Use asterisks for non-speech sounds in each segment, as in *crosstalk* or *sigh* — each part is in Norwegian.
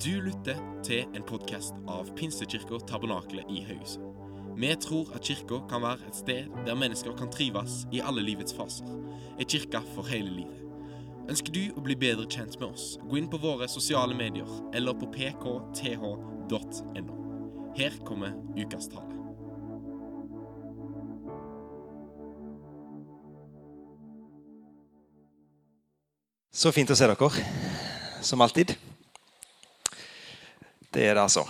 Du lytter til en podkast av Pinsekirka Tabernakelet i Haugesund. Vi tror at kirka kan være et sted der mennesker kan trives i alle livets faser. En kirke for hele livet. Ønsker du å bli bedre kjent med oss, gå inn på våre sosiale medier eller på pkth.no. Her kommer ukas tale. Så fint å se dere, som alltid. Det er det, altså.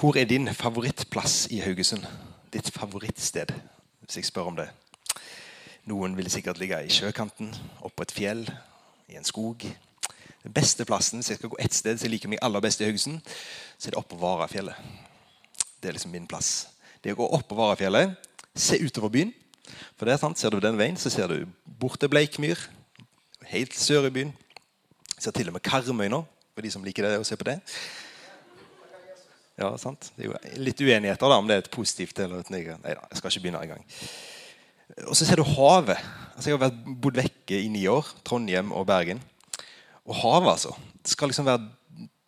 Hvor er din favorittplass i Haugesund? Ditt favorittsted, hvis jeg spør om det. Noen vil sikkert ligge i sjøkanten, oppå et fjell, i en skog. Den beste plassen, Hvis jeg skal gå ett sted som jeg liker meg aller best i Haugesund, så er det oppå Varafjellet. Det er liksom min plass. Det å gå opp på Varafjellet, se utover byen. For det er sant, Ser du den veien, så ser du bort til Bleikmyr, helt sør i byen. Ser til og med Karmøy nå, for de som liker det å se på det. Ja, sant? Det er jo litt uenigheter da, om det er et positivt eller et negativt. Nei da, jeg skal ikke begynne engang. Og så ser du havet. Altså, jeg har vært, bodd vekke i ni år. Trondheim og Bergen. Og havet, altså. Det skal liksom være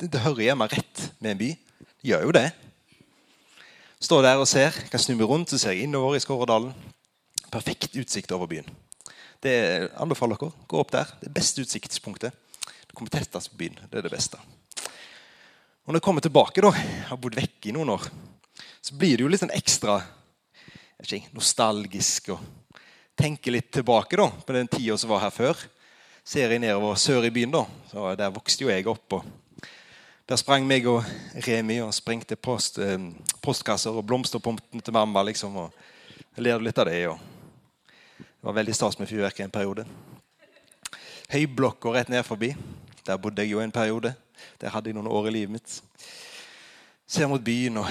det, hører hjemme rett med en by. Det gjør jo det. Står der og ser. Kan snu meg rundt, så ser jeg innover i Skåredalen. Perfekt utsikt over byen. Det anbefaler dere. Gå opp der. Det beste utsiktspunktet. Kommer på byen. Det er det beste. Og når jeg kommer tilbake, da, har bodd vekke i noen år, så blir det jo litt sånn ekstra ikke, nostalgisk. og Tenker litt tilbake da, på den tida som var her før. Ser jeg nedover sør i byen, da, så der vokste jo jeg opp. og Der sprang meg og Remi og sprengte post, eh, postkasser og blomsterpomten til mamma. liksom, og Jeg ler litt av det. og Det var veldig stas med fyrverkeri en periode. Høyblokka rett ned forbi. Der bodde jeg jo en periode. Der hadde jeg noen år i livet mitt. Ser mot byen og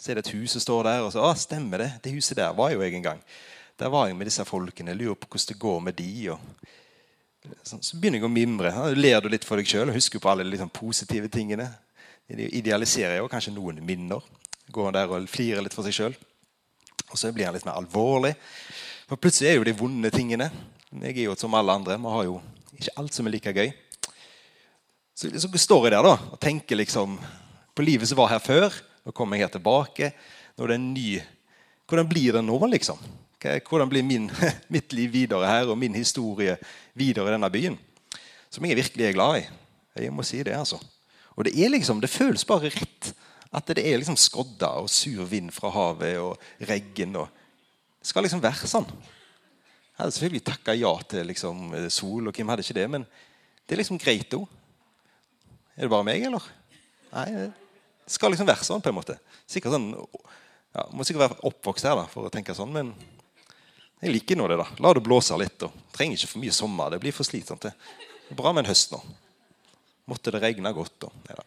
ser et hus som står der. Og så, ah, stemmer det, det huset der var jo jeg en gang. Der var jeg med disse folkene. Lurer på hvordan det går med de. Og så begynner jeg å mimre. Ler du litt for deg sjøl og husker på alle liksom, positive tingene. Idealiserer jo kanskje noen minner. Går han der og flirer litt for seg sjøl. Og så blir han litt mer alvorlig. For plutselig er jo de vonde tingene. Jeg er jo som alle andre. Vi har jo ikke alt som er like gøy. Så, så står jeg der da og tenker liksom på livet som var her før. Nå kommer jeg her tilbake. Nå er det en ny Hvordan blir det nå, liksom? Hvordan blir min, *laughs* mitt liv videre her og min historie videre i denne byen? Som jeg virkelig er glad i. Jeg må si det, altså. Og det liksom, det føles bare rett at det er liksom skodda og sur vind fra havet og regn. og Det skal liksom være sånn. Jeg hadde selvfølgelig takka ja til liksom, sol, og hvem hadde ikke det? Men det er liksom greit òg. Er det bare meg, eller? Nei, det skal liksom være sånn, på en måte. Sikkert sånn, ja, Må sikkert være oppvokst her da, for å tenke sånn, men jeg liker nå det. da. La det blåse litt. og Trenger ikke for mye sommer. Det blir for slitsomt. Det er bra med en høst nå. Måtte det regne godt, da. Neida.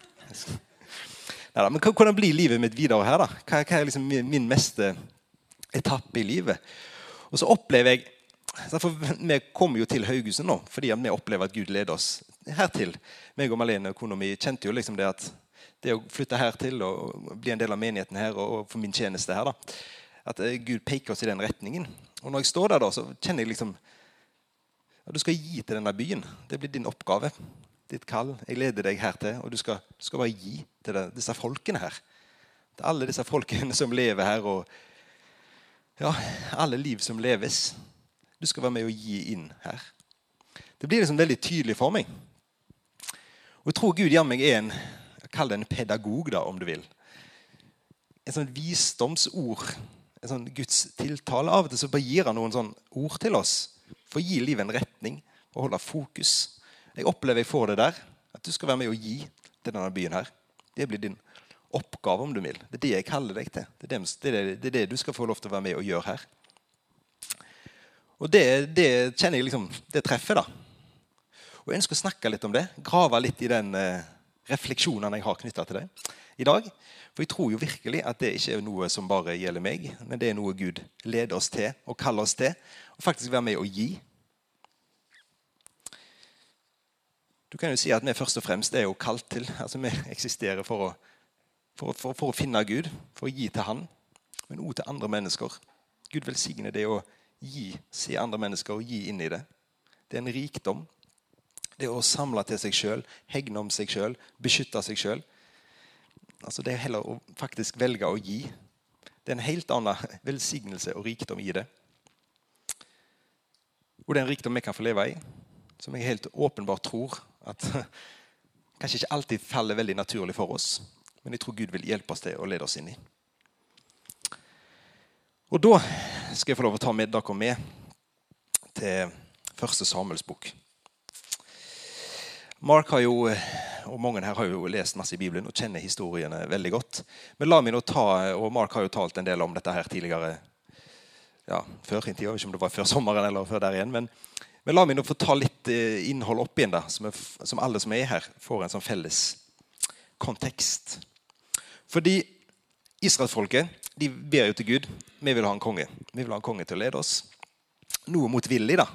Neida, men hvordan blir livet mitt videre her? da? Hva, er liksom min meste etappe i livet? Og så opplever jeg for Vi kommer jo til Haugesund nå fordi vi opplever at Gud leder oss hertil. Meg og Malene kona mi kjente jo liksom det at det å flytte hertil og bli en del av menigheten her og, og for min tjeneste her, da, at Gud peker oss i den retningen. Og når jeg står der, da, så kjenner jeg liksom at Du skal gi til denne byen. Det blir din oppgave. Ditt kall. Jeg leder deg her til, og du skal, du skal bare gi til det, disse folkene her. Til alle disse folkene *laughs* som lever her, og ja, alle liv som leves. Du skal være med og gi inn her. Det blir liksom veldig tydelig for meg. Og Jeg tror Gud gjør meg en Kall det en pedagog, da, om du vil. En sånn visdomsord. En sånn Guds tiltale. Av og til så bare gir han noen sånn ord til oss for å gi livet en retning og holde fokus. Jeg opplever jeg får det der. At du skal være med og gi til denne byen her. Det blir din oppgave, om du vil. Det er det jeg kaller deg til. Er det, er det, det er det du skal få lov til å være med og gjøre her. Og det, det kjenner jeg liksom, det treffer, da. Og Jeg ønsker å snakke litt om det. Grave litt i den eh, refleksjonen jeg har knytta til det i dag. For jeg tror jo virkelig at det ikke er noe som bare gjelder meg, men det er noe Gud leder oss til og kaller oss til. Og faktisk være med å gi. Du kan jo si at vi først og fremst er jo kalt til. altså Vi eksisterer for å, for, for, for å finne Gud, for å gi til Han, men òg til andre mennesker. Gud velsigne det å gi, se andre mennesker og gi inn i det. Det er en rikdom Det å samle til seg sjøl, hegne om seg sjøl, beskytte seg sjøl. Altså det er heller å faktisk velge å gi. Det er en helt annen velsignelse og rikdom i det. Og det er en rikdom vi kan få leve i, som jeg helt åpenbart tror at *laughs* kanskje ikke alltid faller veldig naturlig for oss, men jeg tror Gud vil hjelpe oss til å lede oss inn i. Og da skal jeg få lov å ta med dere med til første Samuels bok. Mark har jo, og mange her har jo lest masse i Bibelen og kjenner historiene veldig godt. Men la meg nå ta, og Mark har jo talt en del om dette her tidligere. ja, før i tida, Ikke om det var før sommeren eller før der igjen. Men, men la meg nå få ta litt eh, innhold opp igjen, da, som, er, som alle som er her, får en sånn felles kontekst. Fordi israelsfolket de ber jo til Gud. Vi vil ha en konge. Vi vil ha en konge til å lede oss. Noe motvillig, da,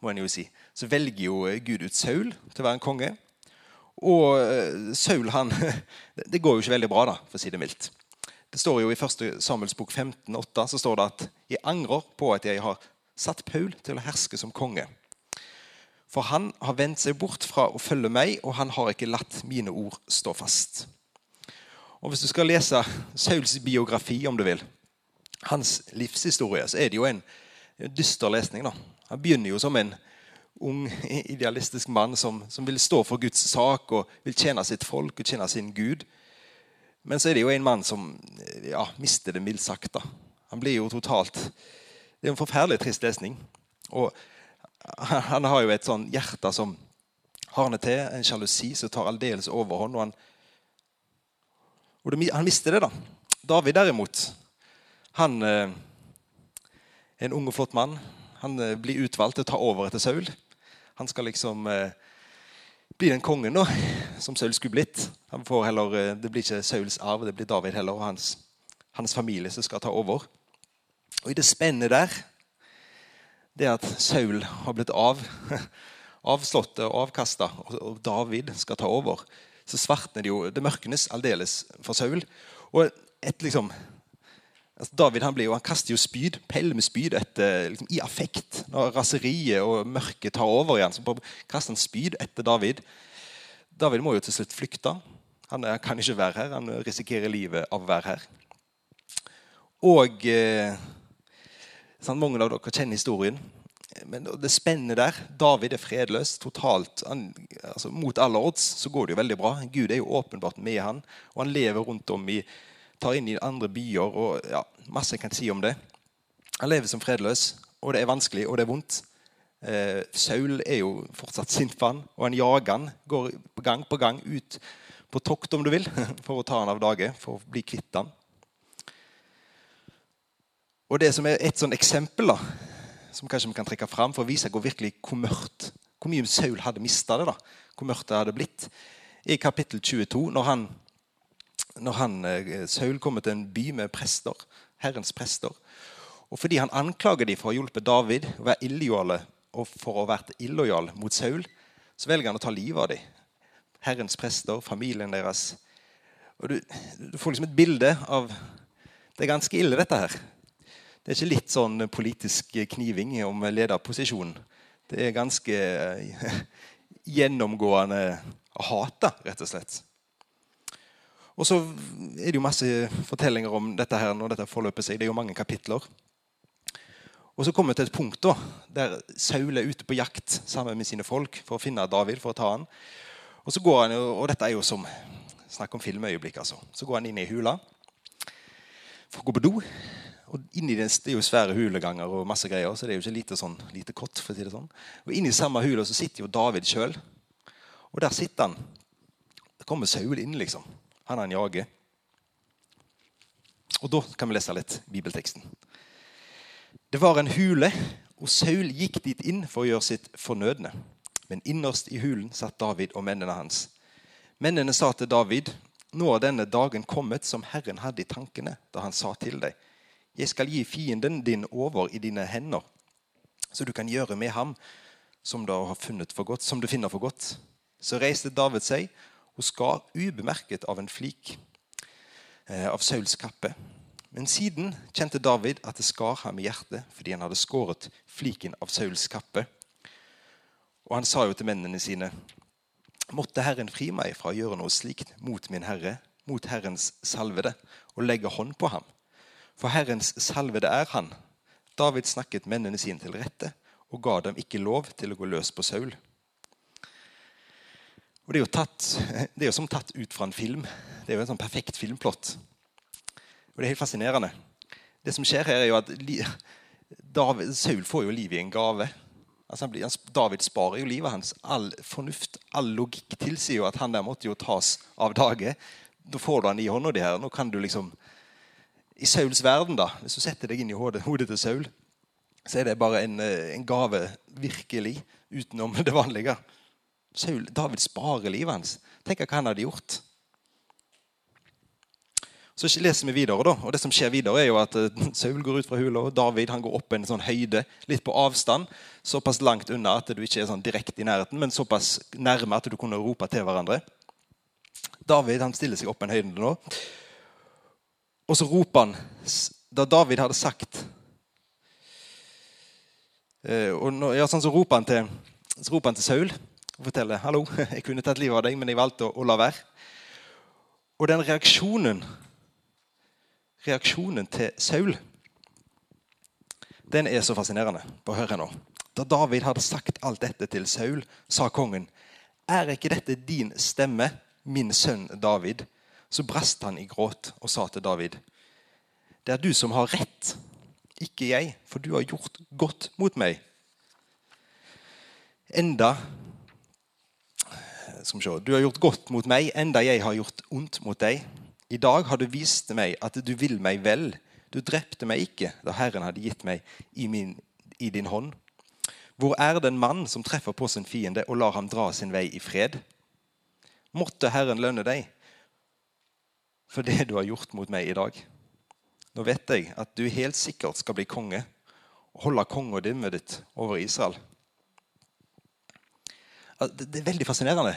må en jo si så velger jo Gud ut Saul til å være en konge. Og eh, Saul han, *laughs* Det går jo ikke veldig bra, da, for å si det mildt. Det står jo I 1. Samuels bok 15, 8, så står det at jeg angrer på at jeg har satt Paul til å herske som konge. For han har vendt seg bort fra å følge meg, og han har ikke latt mine ord stå fast. Og Hvis du skal lese Sauls biografi, om du vil, hans livshistorie, så er det jo en dyster lesning. da. Han begynner jo som en ung, idealistisk mann som, som, vil stå for Guds sak og vil tjene sitt folk og tjene sin Gud. Men så er det jo en mann som ja, mister det mildt sagt. da. Han blir jo totalt Det er en forferdelig trist lesning. Og han har jo et sånn hjerte som hardner til, en sjalusi som tar aldeles overhånd. Og han, og han mister det, da. David derimot, han er eh, en ung og flott mann. Han eh, blir utvalgt til å ta over etter Saul. Han skal liksom eh, bli den kongen da, som Saul skulle blitt. Heller, det blir ikke Sauls arv, det blir David heller, og hans, hans familie som skal ta over. Og I det spennet der, det at Saul har blitt av, *laughs* avslått og avkasta, og David skal ta over, så svartner det jo Det mørknes aldeles for Saul. Og et liksom Altså, David han, jo, han, kaster jo spyd, pelmespyd etter, liksom, i affekt. Når raseriet og mørket tar over igjen, så kaster han spyd etter David. David må jo til slutt flykte. Han kan ikke være her. Han risikerer livet av å være her. Og eh, sånn, Mange av dere kjenner historien. Men det spennet der David er fredløs totalt. Han, altså, mot alle odds så går det jo veldig bra. Gud er jo åpenbart med han, og han lever rundt om i tar inn i andre byer. og ja, Masse jeg kan si om det. Han lever som fredløs, og det er vanskelig, og det er vondt. Eh, Saul er jo fortsatt sint på han, og han jager han. Går gang på gang ut på tokt, om du vil, *laughs* for å ta han av dage, for å bli kvitt han. Og det som er et sånn eksempel da, som kanskje vi kan trekke fram for å vise hvor virkelig hvor mørkt, hvor mye Saul hadde mista det, da, hvor mørkt det hadde blitt, i kapittel 22, når han når han, eh, Saul kommer til en by med prester, Herrens prester. Og fordi han anklager dem for å ha hjulpet David å være illojale, og for å ha vært illojal mot Saul, så velger han å ta livet av dem. Herrens prester, familien deres. Og du, du, får liksom et bilde av Det er ganske ille, dette her. Det er ikke litt sånn politisk kniving om lederposisjonen. Det er ganske eh, *laughs* gjennomgående hat, rett og slett. Og så er det jo masse fortellinger om dette her når dette forløper seg. Det er jo mange kapitler. Og så kommer vi til et punkt da, der Saul er ute på jakt sammen med sine folk for å finne David. for å ta han. Og så går han, og dette er jo som Snakk om filmøyeblikk. altså. Så går han inn i hula for å gå på do. Og inni den, Det er jo svære huleganger og masse greier, så det er jo ikke lite, sånn, lite kott. for å si det sånn. Og Inni samme hule så sitter jo David sjøl. Og der sitter han. Det kommer Saul inn, liksom han han jager. Og Da kan vi lese litt bibelteksten. Det var en hule, og Saul gikk dit inn for å gjøre sitt fornødne. Men innerst i hulen satt David og mennene hans. Mennene sa til David, nå er denne dagen kommet som Herren hadde i tankene da han sa til deg, jeg skal gi fienden din over i dine hender, så du kan gjøre med ham som du har funnet for godt, som du finner for godt. Så reiste David seg og skar ubemerket av en flik eh, av Sauls kappe. Men siden kjente David at det skar ham i hjertet fordi han hadde skåret fliken av Sauls kappe. Og han sa jo til mennene sine Måtte Herren fri meg fra å gjøre noe slikt mot min Herre, mot Herrens salvede, og legge hånd på ham. For Herrens salvede er han. David snakket mennene sine til rette og ga dem ikke lov til å gå løs på Saul. Og Det er jo, tatt, *laughs* det er jo som tatt ut fra en film. Det er jo en sånn perfekt filmplott. Og Det er helt fascinerende. Det som skjer her, er jo at David, Saul får jo livet i en gave. Altså blir, David sparer jo livet hans. All fornuft, all logikk tilsier jo at han der måtte jo tas av dage. Da får du han i hånda di her. Nå kan du liksom I Sauls verden, da, hvis du setter deg inn i hodet, hodet til Saul, så er det bare en, eh, en gave, virkelig, utenom *laughs* det vanlige. Saul, David sparer livet hans. Tenk hva han hadde gjort. Så leser vi videre, da, og det som skjer videre er jo at eh, *laughs* Saul går ut fra hula, og David han går opp en sånn høyde, litt på avstand. Såpass langt unna at du ikke er sånn direkte i nærheten, men såpass nærme at du kunne rope til hverandre. David han stiller seg opp en høyde nå. Og så roper han Da David hadde sagt eh, og når, ja, sånn Så roper han til, så roper han til Saul og forteller hallo, *laughs* jeg kunne tatt livet av deg, men jeg valgte å, å la være. Og den reaksjonen reaksjonen til Saul den er så fascinerende. Bare hør her nå. Da David hadde sagt alt dette til Saul, sa kongen, er ikke dette din stemme, min sønn David? Så brast han i gråt og sa til David, det er du som har rett, ikke jeg, for du har gjort godt mot meg. Enda skal vi se, Du har gjort godt mot meg, enda jeg har gjort ondt mot deg. I dag har du vist meg at du vil meg vel. Du drepte meg ikke da Herren hadde gitt meg i, min, i din hånd. Hvor er den mann som treffer på sin fiende og lar ham dra sin vei i fred? Måtte Herren lønne deg for det du har gjort mot meg i dag. Nå vet jeg at du helt sikkert skal bli konge og holde kongedømmet ditt over Israel. Det er veldig fascinerende.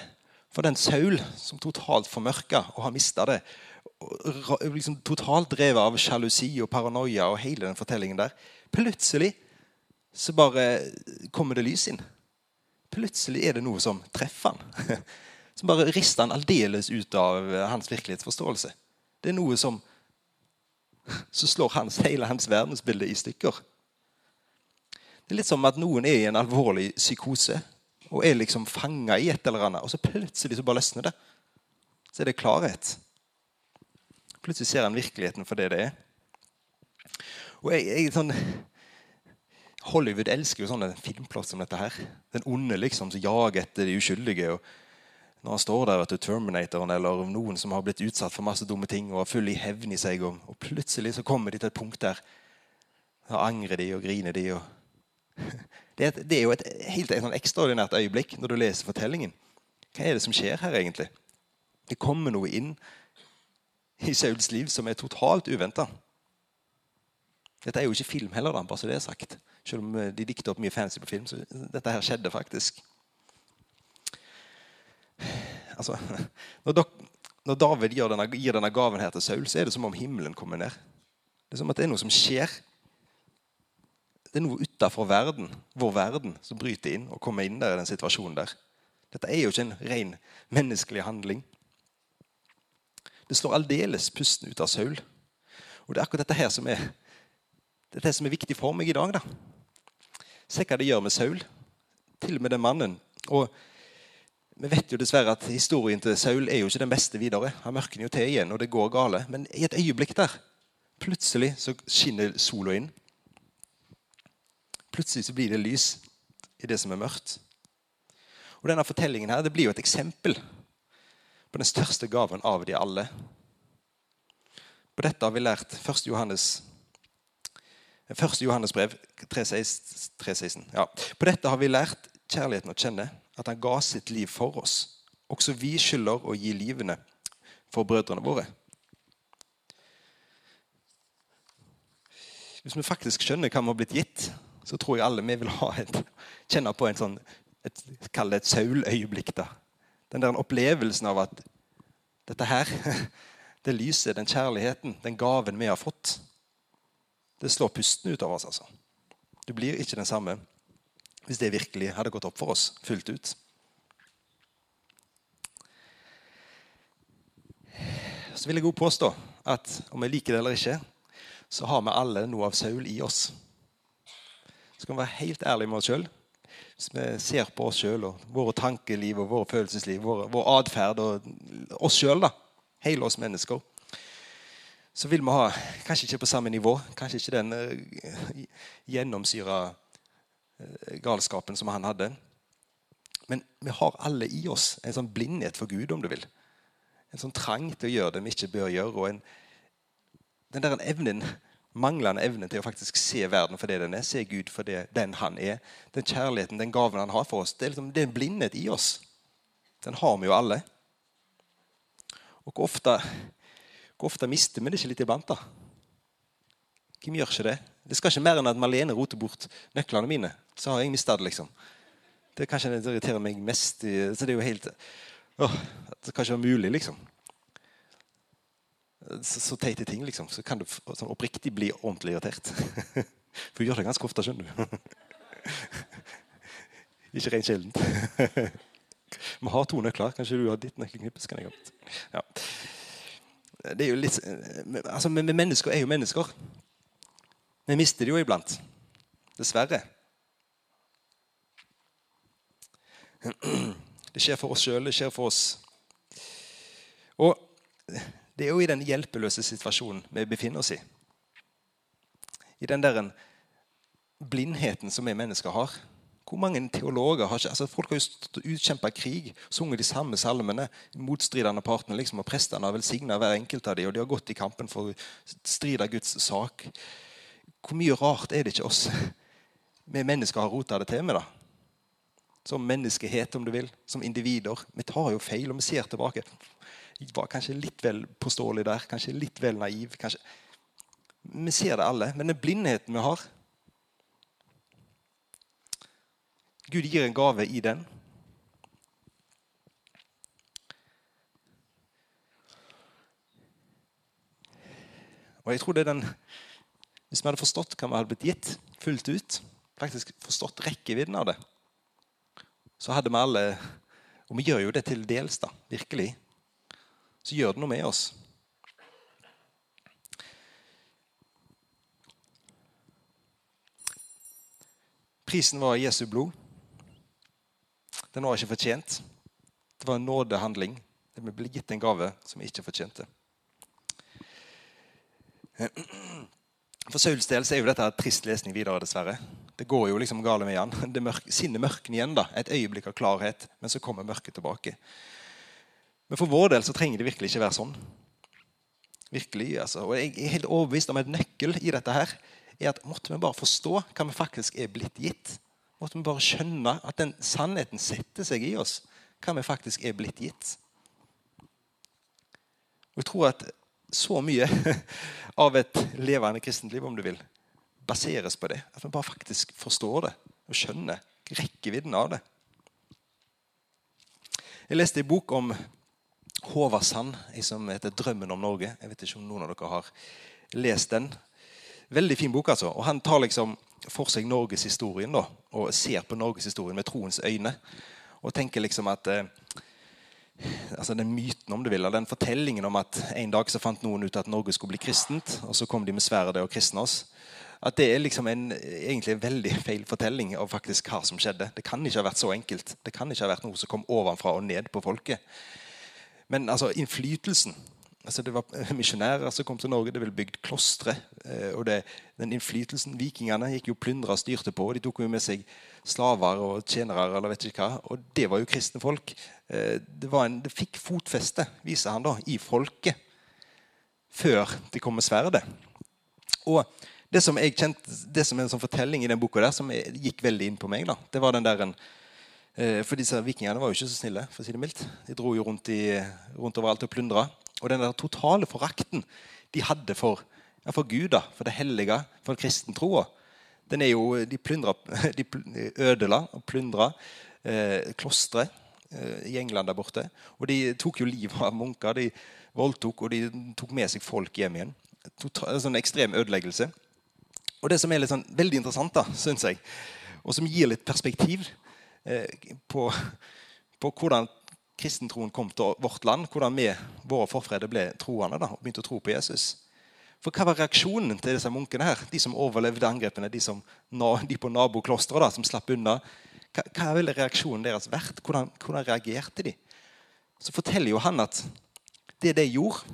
For den Saul som totalt formørka og har mista det, liksom totalt drevet av sjalusi og paranoia og hele den fortellingen der. Plutselig så bare kommer det lys inn. Plutselig er det noe som treffer han. *laughs* Som bare rister han aldeles ut av hans virkelighetsforståelse. Det er noe som, *laughs* så slår hans, hele hans verdensbilde i stykker. Det er litt som at noen er i en alvorlig psykose og er liksom fanga i et eller annet, og så plutselig så bare løsner det. Så er det klarhet. Plutselig ser han virkeligheten for det det er. Og jeg, jeg sånn, Hollywood elsker jo sånne filmplott som dette. her. Den onde liksom, som jager etter de uskyldige. og Når han står der etter Terminatoren eller noen som har blitt utsatt for masse dumme ting og er full i hevn i seg, og, og, plutselig så kommer de til et punkt der da angrer de og griner de. Og *laughs* det, er, det, er, jo et helt et sånn ekstraordinært øyeblikk når du leser fortellingen. Hva er det som skjer her, egentlig? Det kommer noe inn i Sauls liv som er totalt uventa. Dette er jo ikke film heller, da, bare så det er sagt. Selv om eh, de dikter opp mye fancy på film. så Dette her skjedde faktisk. Altså, *laughs* når, når David gir denne, gir denne, gaven her til Saul, så er det som om himmelen kommer ned. Det er som at det er noe som skjer. Det er noe utafor verden, vår verden som bryter inn og kommer inn der i den situasjonen der. Dette er jo ikke en ren menneskelig handling. Det slår aldeles pusten ut av Saul. Og Det er akkurat dette her som er, dette som er viktig for meg i dag. da. Se hva det gjør med Saul. Til og med den mannen. Og Vi vet jo dessverre at historien til Saul er jo ikke den beste videre. Han mørker jo til igjen, og det går gale. Men i et øyeblikk der plutselig så skinner sola inn. Plutselig så blir det lys i det som er mørkt. Og denne fortellingen her, det blir jo et eksempel på den største gaven av de alle. På dette har vi lært 1. Johannes, 1. Johannes brev 3,16. Ja. På dette har vi lært kjærligheten å kjenne, at han ga sitt liv for oss. Også vi skylder å gi livene for brødrene våre. Hvis vi faktisk skjønner hva vi har blitt gitt, så tror jeg alle vi vil et, kjenne på en sånn, et, Kall det et Saul-øyeblikk. den der opplevelsen av at dette her, *laughs* det lyset, den kjærligheten, den gaven vi har fått, det slår pusten ut av oss. altså. Du blir ikke den samme. Hvis det virkelig hadde gått opp for oss fullt ut. Så vil jeg også påstå at om vi liker det eller ikke, så har vi alle noe av Saul i oss. Så kan vi være helt ærlige med oss sjøl. Hvis vi ser på oss sjøl og våre tankeliv og våre følelsesliv, vår, vår atferd og oss sjøl, hele oss mennesker, så vil vi ha Kanskje ikke på samme nivå, kanskje ikke den uh, gjennomsyra galskapen som han hadde. Men vi har alle i oss en sånn blindhet for Gud, om du vil. En sånn trang til å gjøre det vi ikke bør gjøre. og en, Den der evnen, manglende evnen til å faktisk se verden for det den er, se Gud for det, den han er, den kjærligheten, den gaven han har for oss, det er, liksom, det er en blindhet i oss. Den har vi jo alle. Og hvor ofte, hvor ofte mister vi det ikke litt iblant? da? Hvem gjør ikke det? Det skal ikke mer enn at Malene roter bort nøklene mine. Så har jeg mista det, liksom. Det er kanskje det som irriterer meg mest. Så det er jo helt åh, Det kan ikke mulig, liksom. Så, så teite ting, liksom. Så kan du sånn oppriktig bli ordentlig irritert. *laughs* For du gjør det ganske ofte, skjønner du. *laughs* ikke rent sjeldent. *laughs* Vi har to nøkler. Kanskje du har ditt nøkkelknippe? så ja. Det er jo litt, altså, men Mennesker er jo mennesker. Vi mister det jo iblant. Dessverre. Det skjer for oss sjøl, det skjer for oss. Og det er jo i den hjelpeløse situasjonen vi befinner oss i. I den der blindheten som vi mennesker har. Hvor mange teologer har ikke, altså Folk har jo utkjempa krig, sunget de samme salmene. Motstridende partene liksom, og Prestene har velsigna hver enkelt av dem, og de har gått i kampen for å stride Guds sak. Hvor mye rart er det ikke oss vi mennesker har rota det til med? da? Som menneskehet, om du vil. Som individer. Vi tar jo feil, og vi ser tilbake. Jeg var kanskje litt vel påståelig der. Kanskje litt vel naiv. kanskje... Vi ser det alle. Men den blindheten vi har Gud gir en gave i den. Og jeg tror det er den Hvis vi hadde forstått hva vi hadde blitt gitt fullt ut, faktisk forstått rekkevidden av det, så hadde vi alle Og vi gjør jo det til dels, da, virkelig. Så gjør det noe med oss. Prisen var Jesu blod. Den var ikke fortjent. Det var en nådehandling. Det ble gitt en gave som vi ikke fortjente. For Sauls del er jo dette trist lesning videre, dessverre. Det går jo liksom gale med han. Det mørk, sinnet mørkner igjen. da. Et øyeblikk av klarhet, men så kommer mørket tilbake. Men for vår del så trenger det virkelig ikke være sånn. Virkelig, altså. Og Jeg er helt overbevist om et nøkkel i dette her er at måtte vi bare forstå hva vi faktisk er blitt gitt måtte vi bare skjønne at den sannheten setter seg i oss. Hva vi faktisk er blitt gitt. Og Jeg tror at så mye *laughs* av et levende kristent liv, om du vil, baseres på det. At vi bare faktisk forstår det og skjønner rekkevidden av det. Jeg leste en bok om Håvard Sand, som heter 'Drømmen om Norge'. Jeg vet ikke om noen av dere har lest den. Veldig fin bok, altså. Og Han tar liksom for seg norgeshistorien og ser på norgeshistorien med troens øyne. Og tenker liksom at eh, altså Den myten om du vil, den fortellingen om at en dag så fant noen ut at Norge skulle bli kristent, og så kom de med sverdet og kristne oss. At det er liksom en, egentlig en veldig feil fortelling av faktisk hva som skjedde. Det kan ikke ha vært så enkelt. Det kan ikke ha vært noe som kom ovenfra og ned på folket. Men altså, innflytelsen altså Det var misjonærer som kom til Norge. Det ble bygd klostre. Eh, og det, den innflytelsen Vikingene gikk jo plyndra og styrte på. De tok jo med seg slaver og tjenere. eller vet ikke hva, Og det var jo kristne folk. Eh, det, en, det fikk fotfeste, viser han da, i folket før det kom med sverdet. Og det som jeg kjente, det som er en sånn fortelling i den boka der, som gikk veldig inn på meg, da, det var den der en, eh, for disse Vikingene var jo ikke så snille. for å si det mildt. De dro jo rundt, i, rundt overalt og plyndra. Og den der totale forakten de hadde for, ja, for Gud, da, for det hellige, for kristentroa. Den er jo, De, plyndra, *laughs* de ødela og plyndra eh, klostre eh, i England der borte. Og de tok jo livet av munker. De voldtok, og de tok med seg folk hjem igjen. Total, sånn ekstrem ødeleggelse. Og det som er sånn, veldig interessant, da, syns jeg, og som gir litt perspektiv eh, på, på, hvordan kristentroen kom til vårt land. Hvordan vi, våre forfedre, ble troende da, og begynte å tro på Jesus. For Hva var reaksjonen til disse munkene? her? De som overlevde angrepene, de, som, de på naboklosteret som slapp unna. Hva, hva ville reaksjonen deres vært? Hvordan, hvordan reagerte de? Så forteller jo han at det de gjorde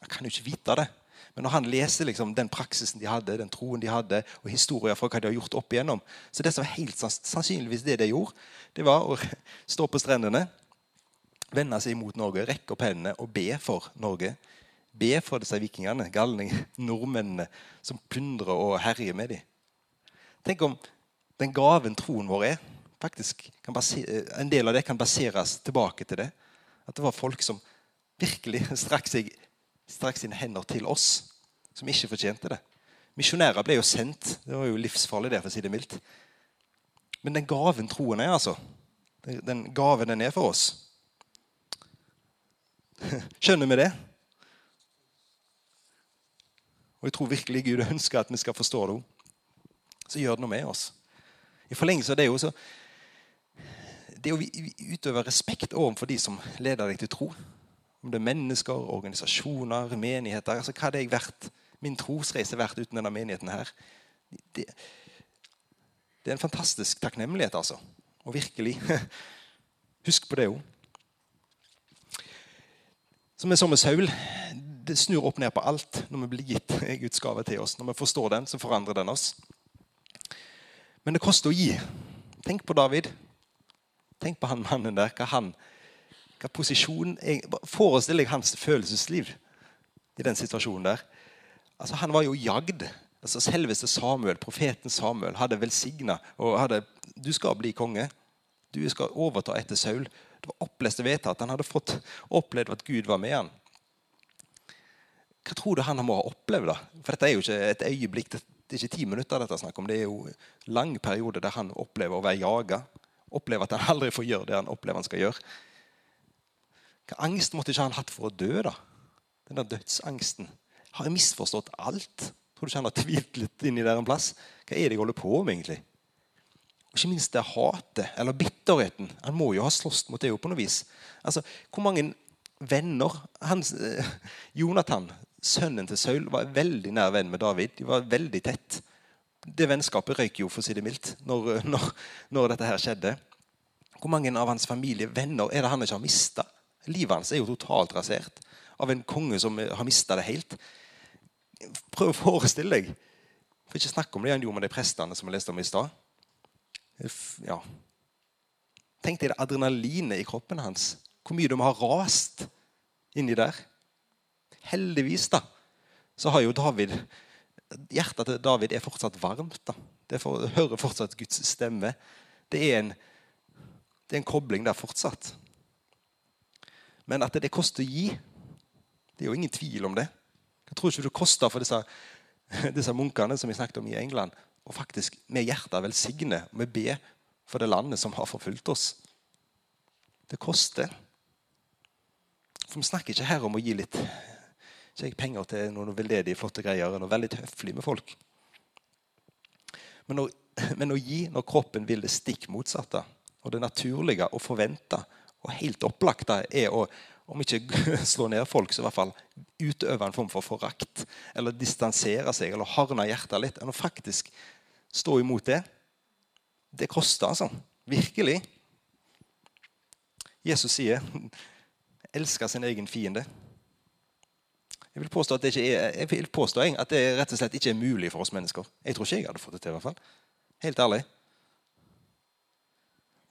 Jeg kan jo ikke vite det. Men når han leser liksom, den praksisen de hadde, den troen de hadde, og historier fra hva de har gjort opp igjennom, så det som var helt sannsynligvis det de gjorde, det var å *laughs* stå på strendene, vende seg mot Norge, rekke opp hendene og be for Norge. Be for disse vikingene, galning, *laughs* nordmennene, som plyndrer og herjer med dem. Tenk om den gaven troen vår er, faktisk en del av det kan baseres tilbake til det. At det var folk som virkelig *laughs* strakk, seg, strakk sine hender til oss, som ikke fortjente det. Misjonærer ble jo sendt. Det var jo livsfarlig, der, for å si det mildt. Men den gaven troen er, altså. Den gaven den er for oss. *laughs* Skjønner vi det? Og jeg tror virkelig Gud ønsker at vi skal forstå det. Så gjør det noe med oss. I forlengelse av det jo, så det å utøve respekt overfor de som leder deg til tro. Om det er mennesker, organisasjoner, menigheter. altså Hva hadde jeg vært, min trosreise vært uten denne menigheten her? Det, det er en fantastisk takknemlighet, altså. Og virkelig *laughs* Husk på det òg. Som er som med Saul, det snur opp ned på alt når vi blir gitt *laughs* Guds gave til oss. Når vi forstår den, så forandrer den oss. Men det koster å gi. Tenk på David. Tenk på han mannen der. Hva han hva posisjon Forestill deg hans følelsesliv i den situasjonen der. Altså, han var jo jagd. Altså, selveste Samuel, profeten Samuel hadde velsigna og hadde Du skal bli konge. Du skal overta etter Saul. Det var oppleste vedtatt. Han hadde fått opplevd at Gud var med han. Hva tror du han må ha opplevd? da? For Dette er jo ikke et øyeblikk, det er ikke ti minutter. dette snakk om. Det er jo lang periode der han opplever å være jaga opplever at han aldri får gjøre det han opplever han skal gjøre. Hva angst måtte ikke han hatt for å dø? da? Den der dødsangsten. Har jeg misforstått alt? Tror du ikke han har tvilt litt inni der en plass? Hva er det jeg holder på med, egentlig? Og ikke minst det hatet, eller bitterheten. Han må jo ha slåss mot det på noe vis. Altså, Hvor mange venner hans, eh, Jonathan, sønnen til Saul, var veldig nær venn med David. De var veldig tett det vennskapet røyk jo, for å si det mildt, når, når, når, dette her skjedde. Hvor mange av hans familie, venner, er det han ikke har mista? Livet hans er jo totalt rasert av en konge som har mista det helt. Prøv å forestille deg. For ikke snakke om det han gjorde med de prestene som vi leste om i stad. Ja. Tenk deg det adrenalinet i kroppen hans. Hvor mye de har rast inni der. Heldigvis da, så har jo David hjertet til David er fortsatt varmt. da. Det for, hører fortsatt Guds stemme. Det er, en, det er en kobling der fortsatt. Men at det koster å gi, det er jo ingen tvil om det. Jeg tror ikke det koster for disse, disse munkene som vi snakket om i England, å faktisk med hjertet velsigne og vi be for det landet som har forfulgt oss. Det koster. For Vi snakker ikke her om å gi litt ikke jeg penger til noen veldedige, flotte greier. eller veldig høflig med folk. Men, å, men å gi når kroppen vil det stikk motsatte, og det naturlige å forvente og helt opplagt er å om ikke *laughs* slå ned folk, så i hvert fall utøve en form for forakt. Eller distansere seg, eller hardne hjertet litt. Enn å faktisk stå imot det. Det koster, altså. Virkelig. Jesus sier *laughs* 'elsker sin egen fiende'. Jeg vil påstå at det, er, jeg vil påstå at det rett og slett ikke er mulig for oss mennesker. Jeg tror ikke jeg hadde fått det til. i hvert fall. Helt ærlig.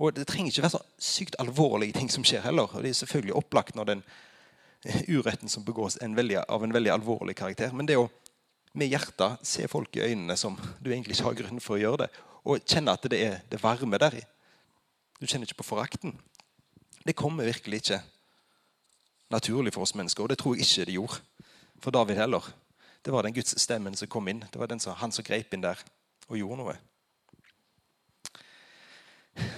Og Det trenger ikke være så sykt alvorlige ting som skjer heller. Og Det er selvfølgelig opplagt når den *laughs* uretten som begås en av en veldig alvorlig karakter. Men det å med hjertet se folk i øynene som du egentlig ikke har grunn for å gjøre det, og kjenne at det er det varme der Du kjenner ikke på forakten. Det kommer virkelig ikke naturlig for oss mennesker, og det tror jeg ikke det gjorde for David heller. Det var den Guds stemmen som kom inn. Det var som, han som grep inn der og gjorde noe.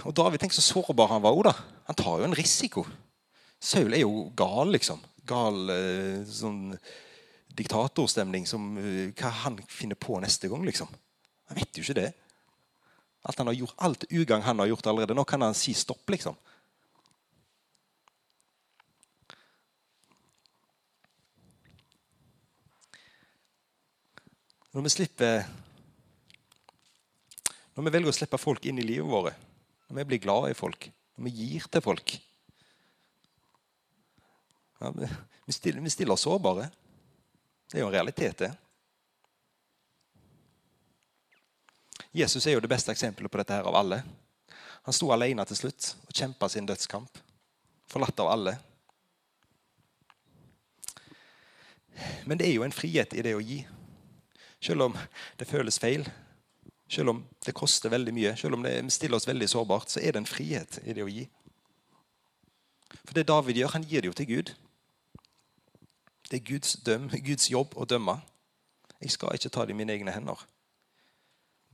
Og David, tenk så sårbar han var òg, da. Han tar jo en risiko. Saul er jo gal, liksom. Gal eh, sånn diktatorstemning som uh, hva han finner på neste gang, liksom. Han vet jo ikke det. Alt han har gjort, alt ugagn han har gjort allerede. Nå kan han si stopp, liksom. Når vi slipper Når vi velger å slippe folk inn i livet vårt, når vi blir glad i folk, når vi gir til folk ja, vi, stiller, vi stiller sårbare. Det er jo en realitet, det. Jesus er jo det beste eksempelet på dette her av alle. Han sto alene til slutt og kjempa sin dødskamp. Forlatt av alle. Men det er jo en frihet i det å gi. Selv om det føles feil, selv om det koster veldig mye, selv om det stiller oss veldig sårbart, så er det en frihet i det å gi. For det David gjør, han gir det jo til Gud. Det er Guds, døm, Guds jobb å dømme. Jeg skal ikke ta det i mine egne hender.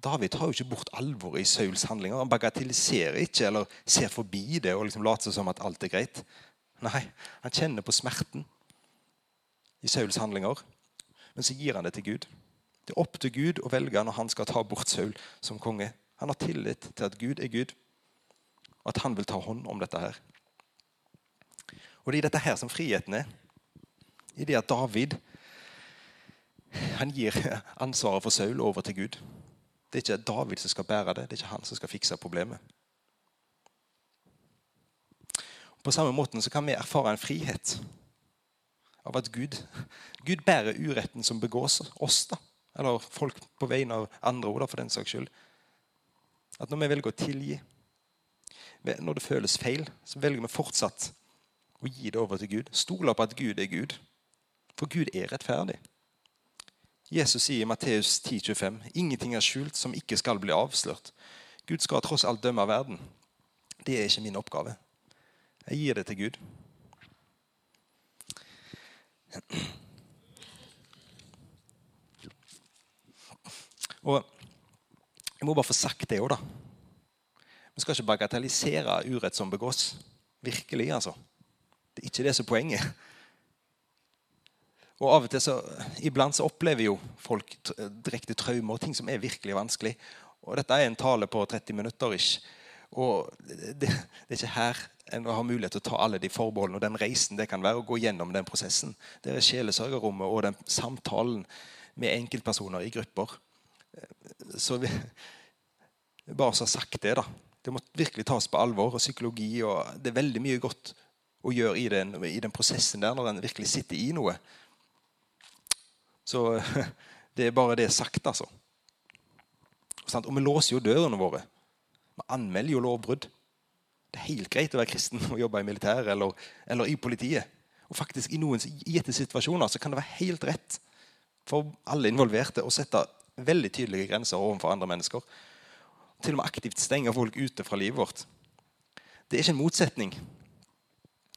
David tar jo ikke bort alvoret i Sauls handlinger. Han bagatelliserer ikke eller ser forbi det og liksom later som at alt er greit. Nei, han kjenner på smerten i Sauls handlinger, men så gir han det til Gud. Det er opp til Gud å velge når han skal ta bort Saul som konge. Han har tillit til at Gud er Gud, og at han vil ta hånd om dette her. Og Det er dette her som friheten er. I det at David han gir ansvaret for Saul over til Gud. Det er ikke David som skal bære det, det er ikke han som skal fikse problemet. På samme måten så kan vi erfare en frihet av at Gud, Gud bærer uretten som begås oss. da. Eller folk på vegne av andre ord, for den saks skyld. At når vi velger å tilgi, når det føles feil, så velger vi fortsatt å gi det over til Gud. Stole på at Gud er Gud. For Gud er rettferdig. Jesus sier i Matteus 10,25.: Ingenting er skjult som ikke skal bli avslørt. Gud skal tross alt dømme verden. Det er ikke min oppgave. Jeg gir det til Gud. Og Jeg må bare få sagt det òg, da. Vi skal ikke bagatellisere urett som begås. Virkelig, altså. Det er ikke det som er poenget. Og av og til så, Iblant så opplever jo folk direkte traumer og ting som er virkelig vanskelig. Og Dette er en tale på 30 minutter. Ikke? Og det, det, er ikke her en har mulighet til å ta alle de forbeholdene og den reisen det kan være å gå gjennom den prosessen. Det er sjelesørgerrommet og den samtalen med enkeltpersoner i grupper så vi, Bare så sagt det, da. Det må virkelig tas på alvor. og Psykologi og Det er veldig mye godt å gjøre i den, i den prosessen der, når en virkelig sitter i noe. Så *laughs* det er bare det sagt, altså. Og vi låser jo dørene våre. Vi anmelder jo lovbrudd. Det er helt greit å være kristen og jobbe i militæret eller, eller, i politiet. Og faktisk I noen gitte situasjoner så kan det være helt rett for alle involverte å sette veldig tydelige grenser overfor andre mennesker. Til og med aktivt stenge folk ute fra livet vårt. Det er ikke en motsetning.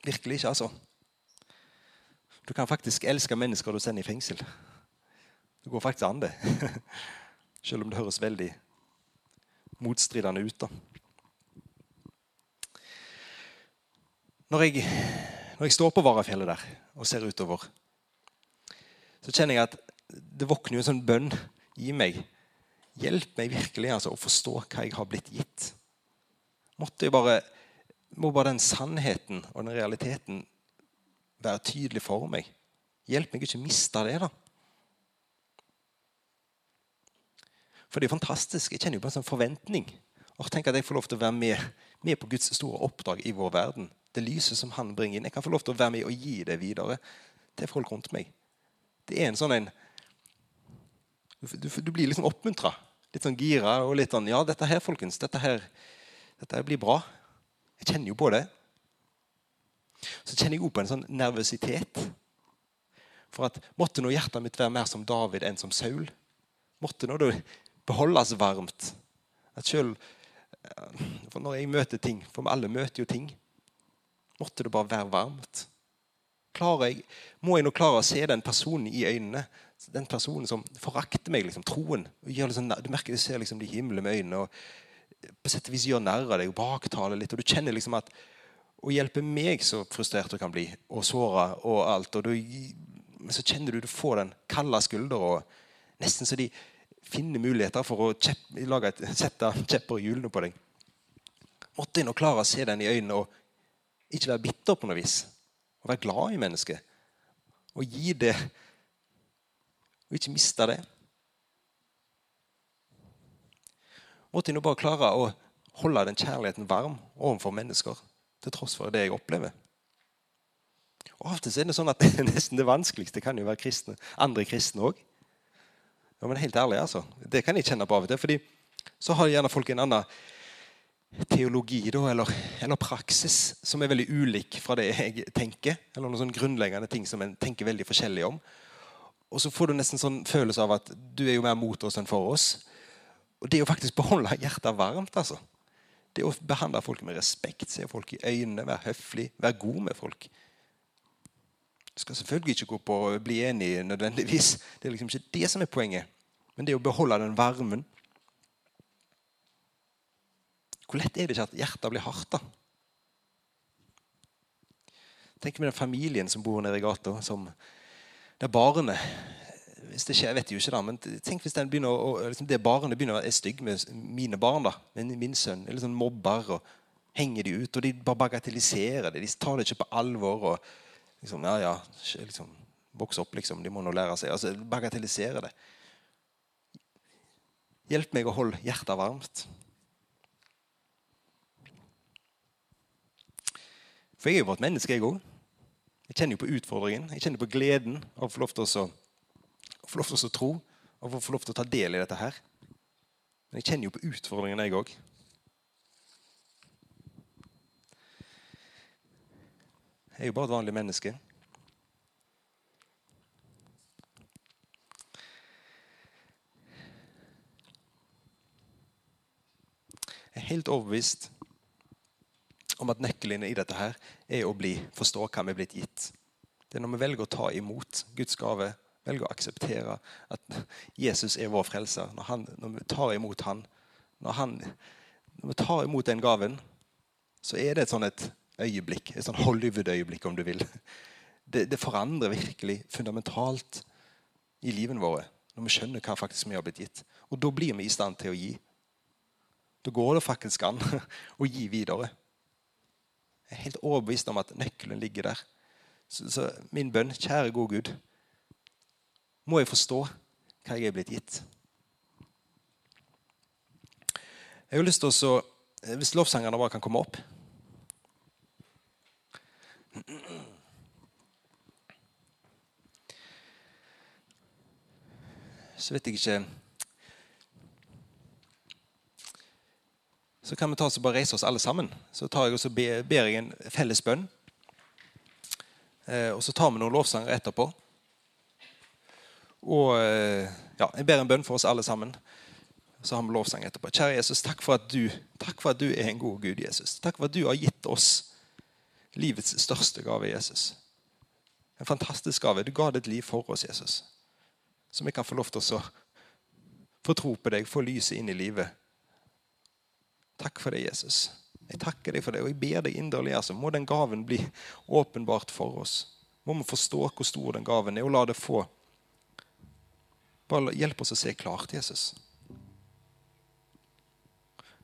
Virkelig ikke, altså. Du kan faktisk elske mennesker du sender i fengsel. Det går faktisk an, det. *laughs* Selv om det høres veldig motstridende ut. da. Når jeg, når jeg står på Varafjellet der og ser utover, så kjenner jeg at det våkner jo en sånn bønn Gi meg Hjelp meg virkelig altså, å forstå hva jeg har blitt gitt. Måtte jeg bare, må bare den sannheten og den realiteten være tydelig for meg. Hjelp meg ikke miste det, da. For det er fantastisk. Jeg kjenner jo på en sånn forventning. Og tenk at jeg får lov til å være med, med, på Guds store oppdrag i vår verden. Det lyset som han bringer inn. Jeg kan få lov til å være med og gi det videre til folk rundt meg. Det er en sånn en du, du blir liksom oppmuntra. Litt sånn gira og litt sånn Ja, dette her, folkens, dette her, dette her blir bra. Jeg kjenner jo på det. Så kjenner jeg òg på en sånn nervøsitet. For at måtte nå hjertet mitt være mer som David enn som Saul? Måtte nå det beholdes varmt? At selv, for Når jeg møter ting, for alle møter jo ting, måtte det bare være varmt. Jeg, må jeg nå klare å se den personen i øynene den personen som forakter meg, liksom, troen liksom, Du merker, du ser liksom de himler med øynene og på sett og vis gjør narr av deg og baktaler litt. og Du kjenner liksom at å hjelpe meg, så frustrert du kan bli, og såra og alt og du, Men så kjenner du du får den kalde skulder, og nesten så de finner muligheter for å kjepp, lage et, sette kjepper i hjulene på deg. Måtte jeg nå klare å se den i øynene og ikke være bitter på noe vis. Og være glad i mennesket. Og gi det, og ikke miste det. Måtte jeg nå bare klare å holde den kjærligheten varm overfor mennesker til tross for det jeg opplever. Og Av og til er det sånn at det *laughs* nesten det vanskeligste kan jo være kristne, andre kristne òg. Ja, men helt ærlig, altså. Det kan jeg kjenne på av og til. fordi så har gjerne folk en annen teologi da, eller, eller, praksis som er veldig ulik fra det jeg tenker. Eller noen sånne grunnleggende ting som en tenker veldig forskjellig om. Og så får du nesten sånn følelse av at du er jo mer mot oss enn for oss. Og det jo faktisk beholde hjertet varmt. altså. Det å behandle folk med respekt, se folk i øynene, være høflig, være god med folk. Du skal selvfølgelig ikke gå på å bli enig nødvendigvis. Det er liksom ikke det som er poenget. Men det å beholde den varmen. Hvor lett er det ikke at hjertet blir hardt? da? Tenk med den familien som bor nede i gata. Som, der barnet hvis det skjer, jeg vet jo ikke da, men Tenk hvis begynner å, liksom det barnet begynner å være stygg med mine barn. da, min, min sønn, eller sånn mobber og henger de ut. og De bare bagatelliserer det. De tar det ikke på alvor. og liksom, ja, ja, liksom, Vokse opp, liksom. De må nå lære seg. altså Bagatellisere det. Hjelp meg å holde hjertet varmt. For jeg er jo et menneske, jeg òg. Jeg kjenner jo på utfordringen. Jeg kjenner på gleden av å få lov til å, få lov til å tro og få lov til å ta del i dette her. Men jeg kjenner jo på utfordringen, jeg òg. Jeg er jo bare et vanlig menneske. Jeg er helt overbevist om at nøkkelen i dette her er å bli, forstå hva vi er blitt gitt. Det er når vi velger å ta imot Guds gave, velger å akseptere at Jesus er vår frelser. Når, han, når vi tar imot han, når, han, når vi tar imot den gaven, så er det et sånn et øyeblikk. Et sånn Hollywood-øyeblikk, om du vil. Det, det, forandrer virkelig fundamentalt i livene våre når vi skjønner hva faktisk vi har blitt gitt. Og da blir vi i stand til å gi. Da går det faktisk an *laughs* å gi videre. Er overbevist om at nøkkelen ligger der. Så, så min bønn, kjære gode Gud, må jeg forstå hva jeg er blitt gitt. Jeg har lyst til å, Hvis lovsangerne bare kan komme opp Så vet jeg ikke så kan vi ta oss og bare reise oss alle sammen. Så tar jeg og så ber jeg en felles bønn. Eh, og så tar vi noen lovsanger etterpå. Og eh, ja, Jeg ber en bønn for oss alle sammen. Så har vi lovsang etterpå. Kjære Jesus, takk for at du, takk for at du er en god Gud. Jesus. Takk for at du har gitt oss livets største gave, Jesus. En fantastisk gave. Du ga ditt liv for oss, Jesus. Så vi kan få lov til å få tro på deg, få lyset inn i livet Takk for det, Jesus. Jeg takker deg for det, og jeg ber deg inderlig. Altså, må den gaven bli åpenbart for oss. Må vi forstå hvor stor den gaven er, og la det få Bare hjelp oss å se klart, Jesus.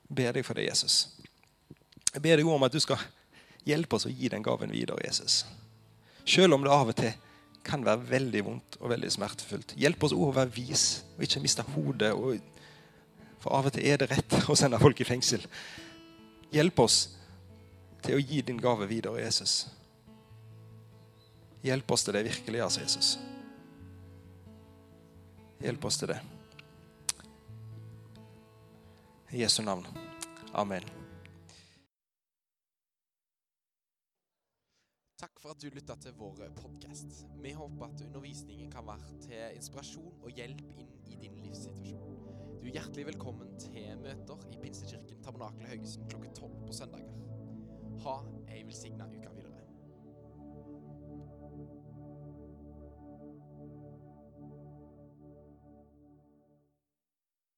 Jeg ber deg for det, Jesus. Jeg ber deg om at du skal hjelpe oss å gi den gaven videre, Jesus. Selv om det av og til kan være veldig vondt og veldig smertefullt. Hjelp oss å være vis og ikke miste hodet og for av og til er det rett å sende folk i fengsel. Hjelp oss til å gi din gave videre, Jesus. Hjelp oss til det virkelig, altså, Jesus. Hjelp oss til det. I Jesu navn. Amen. Takk for at du lytta til vår podkast. Vi håper at undervisningen kan være til inspirasjon og hjelp inn i din livssituasjon. Du er hjertelig velkommen til møter i Pinsekirken Tabernakel Haugesund klokken tolv på søndager. Ha ei velsigna uke.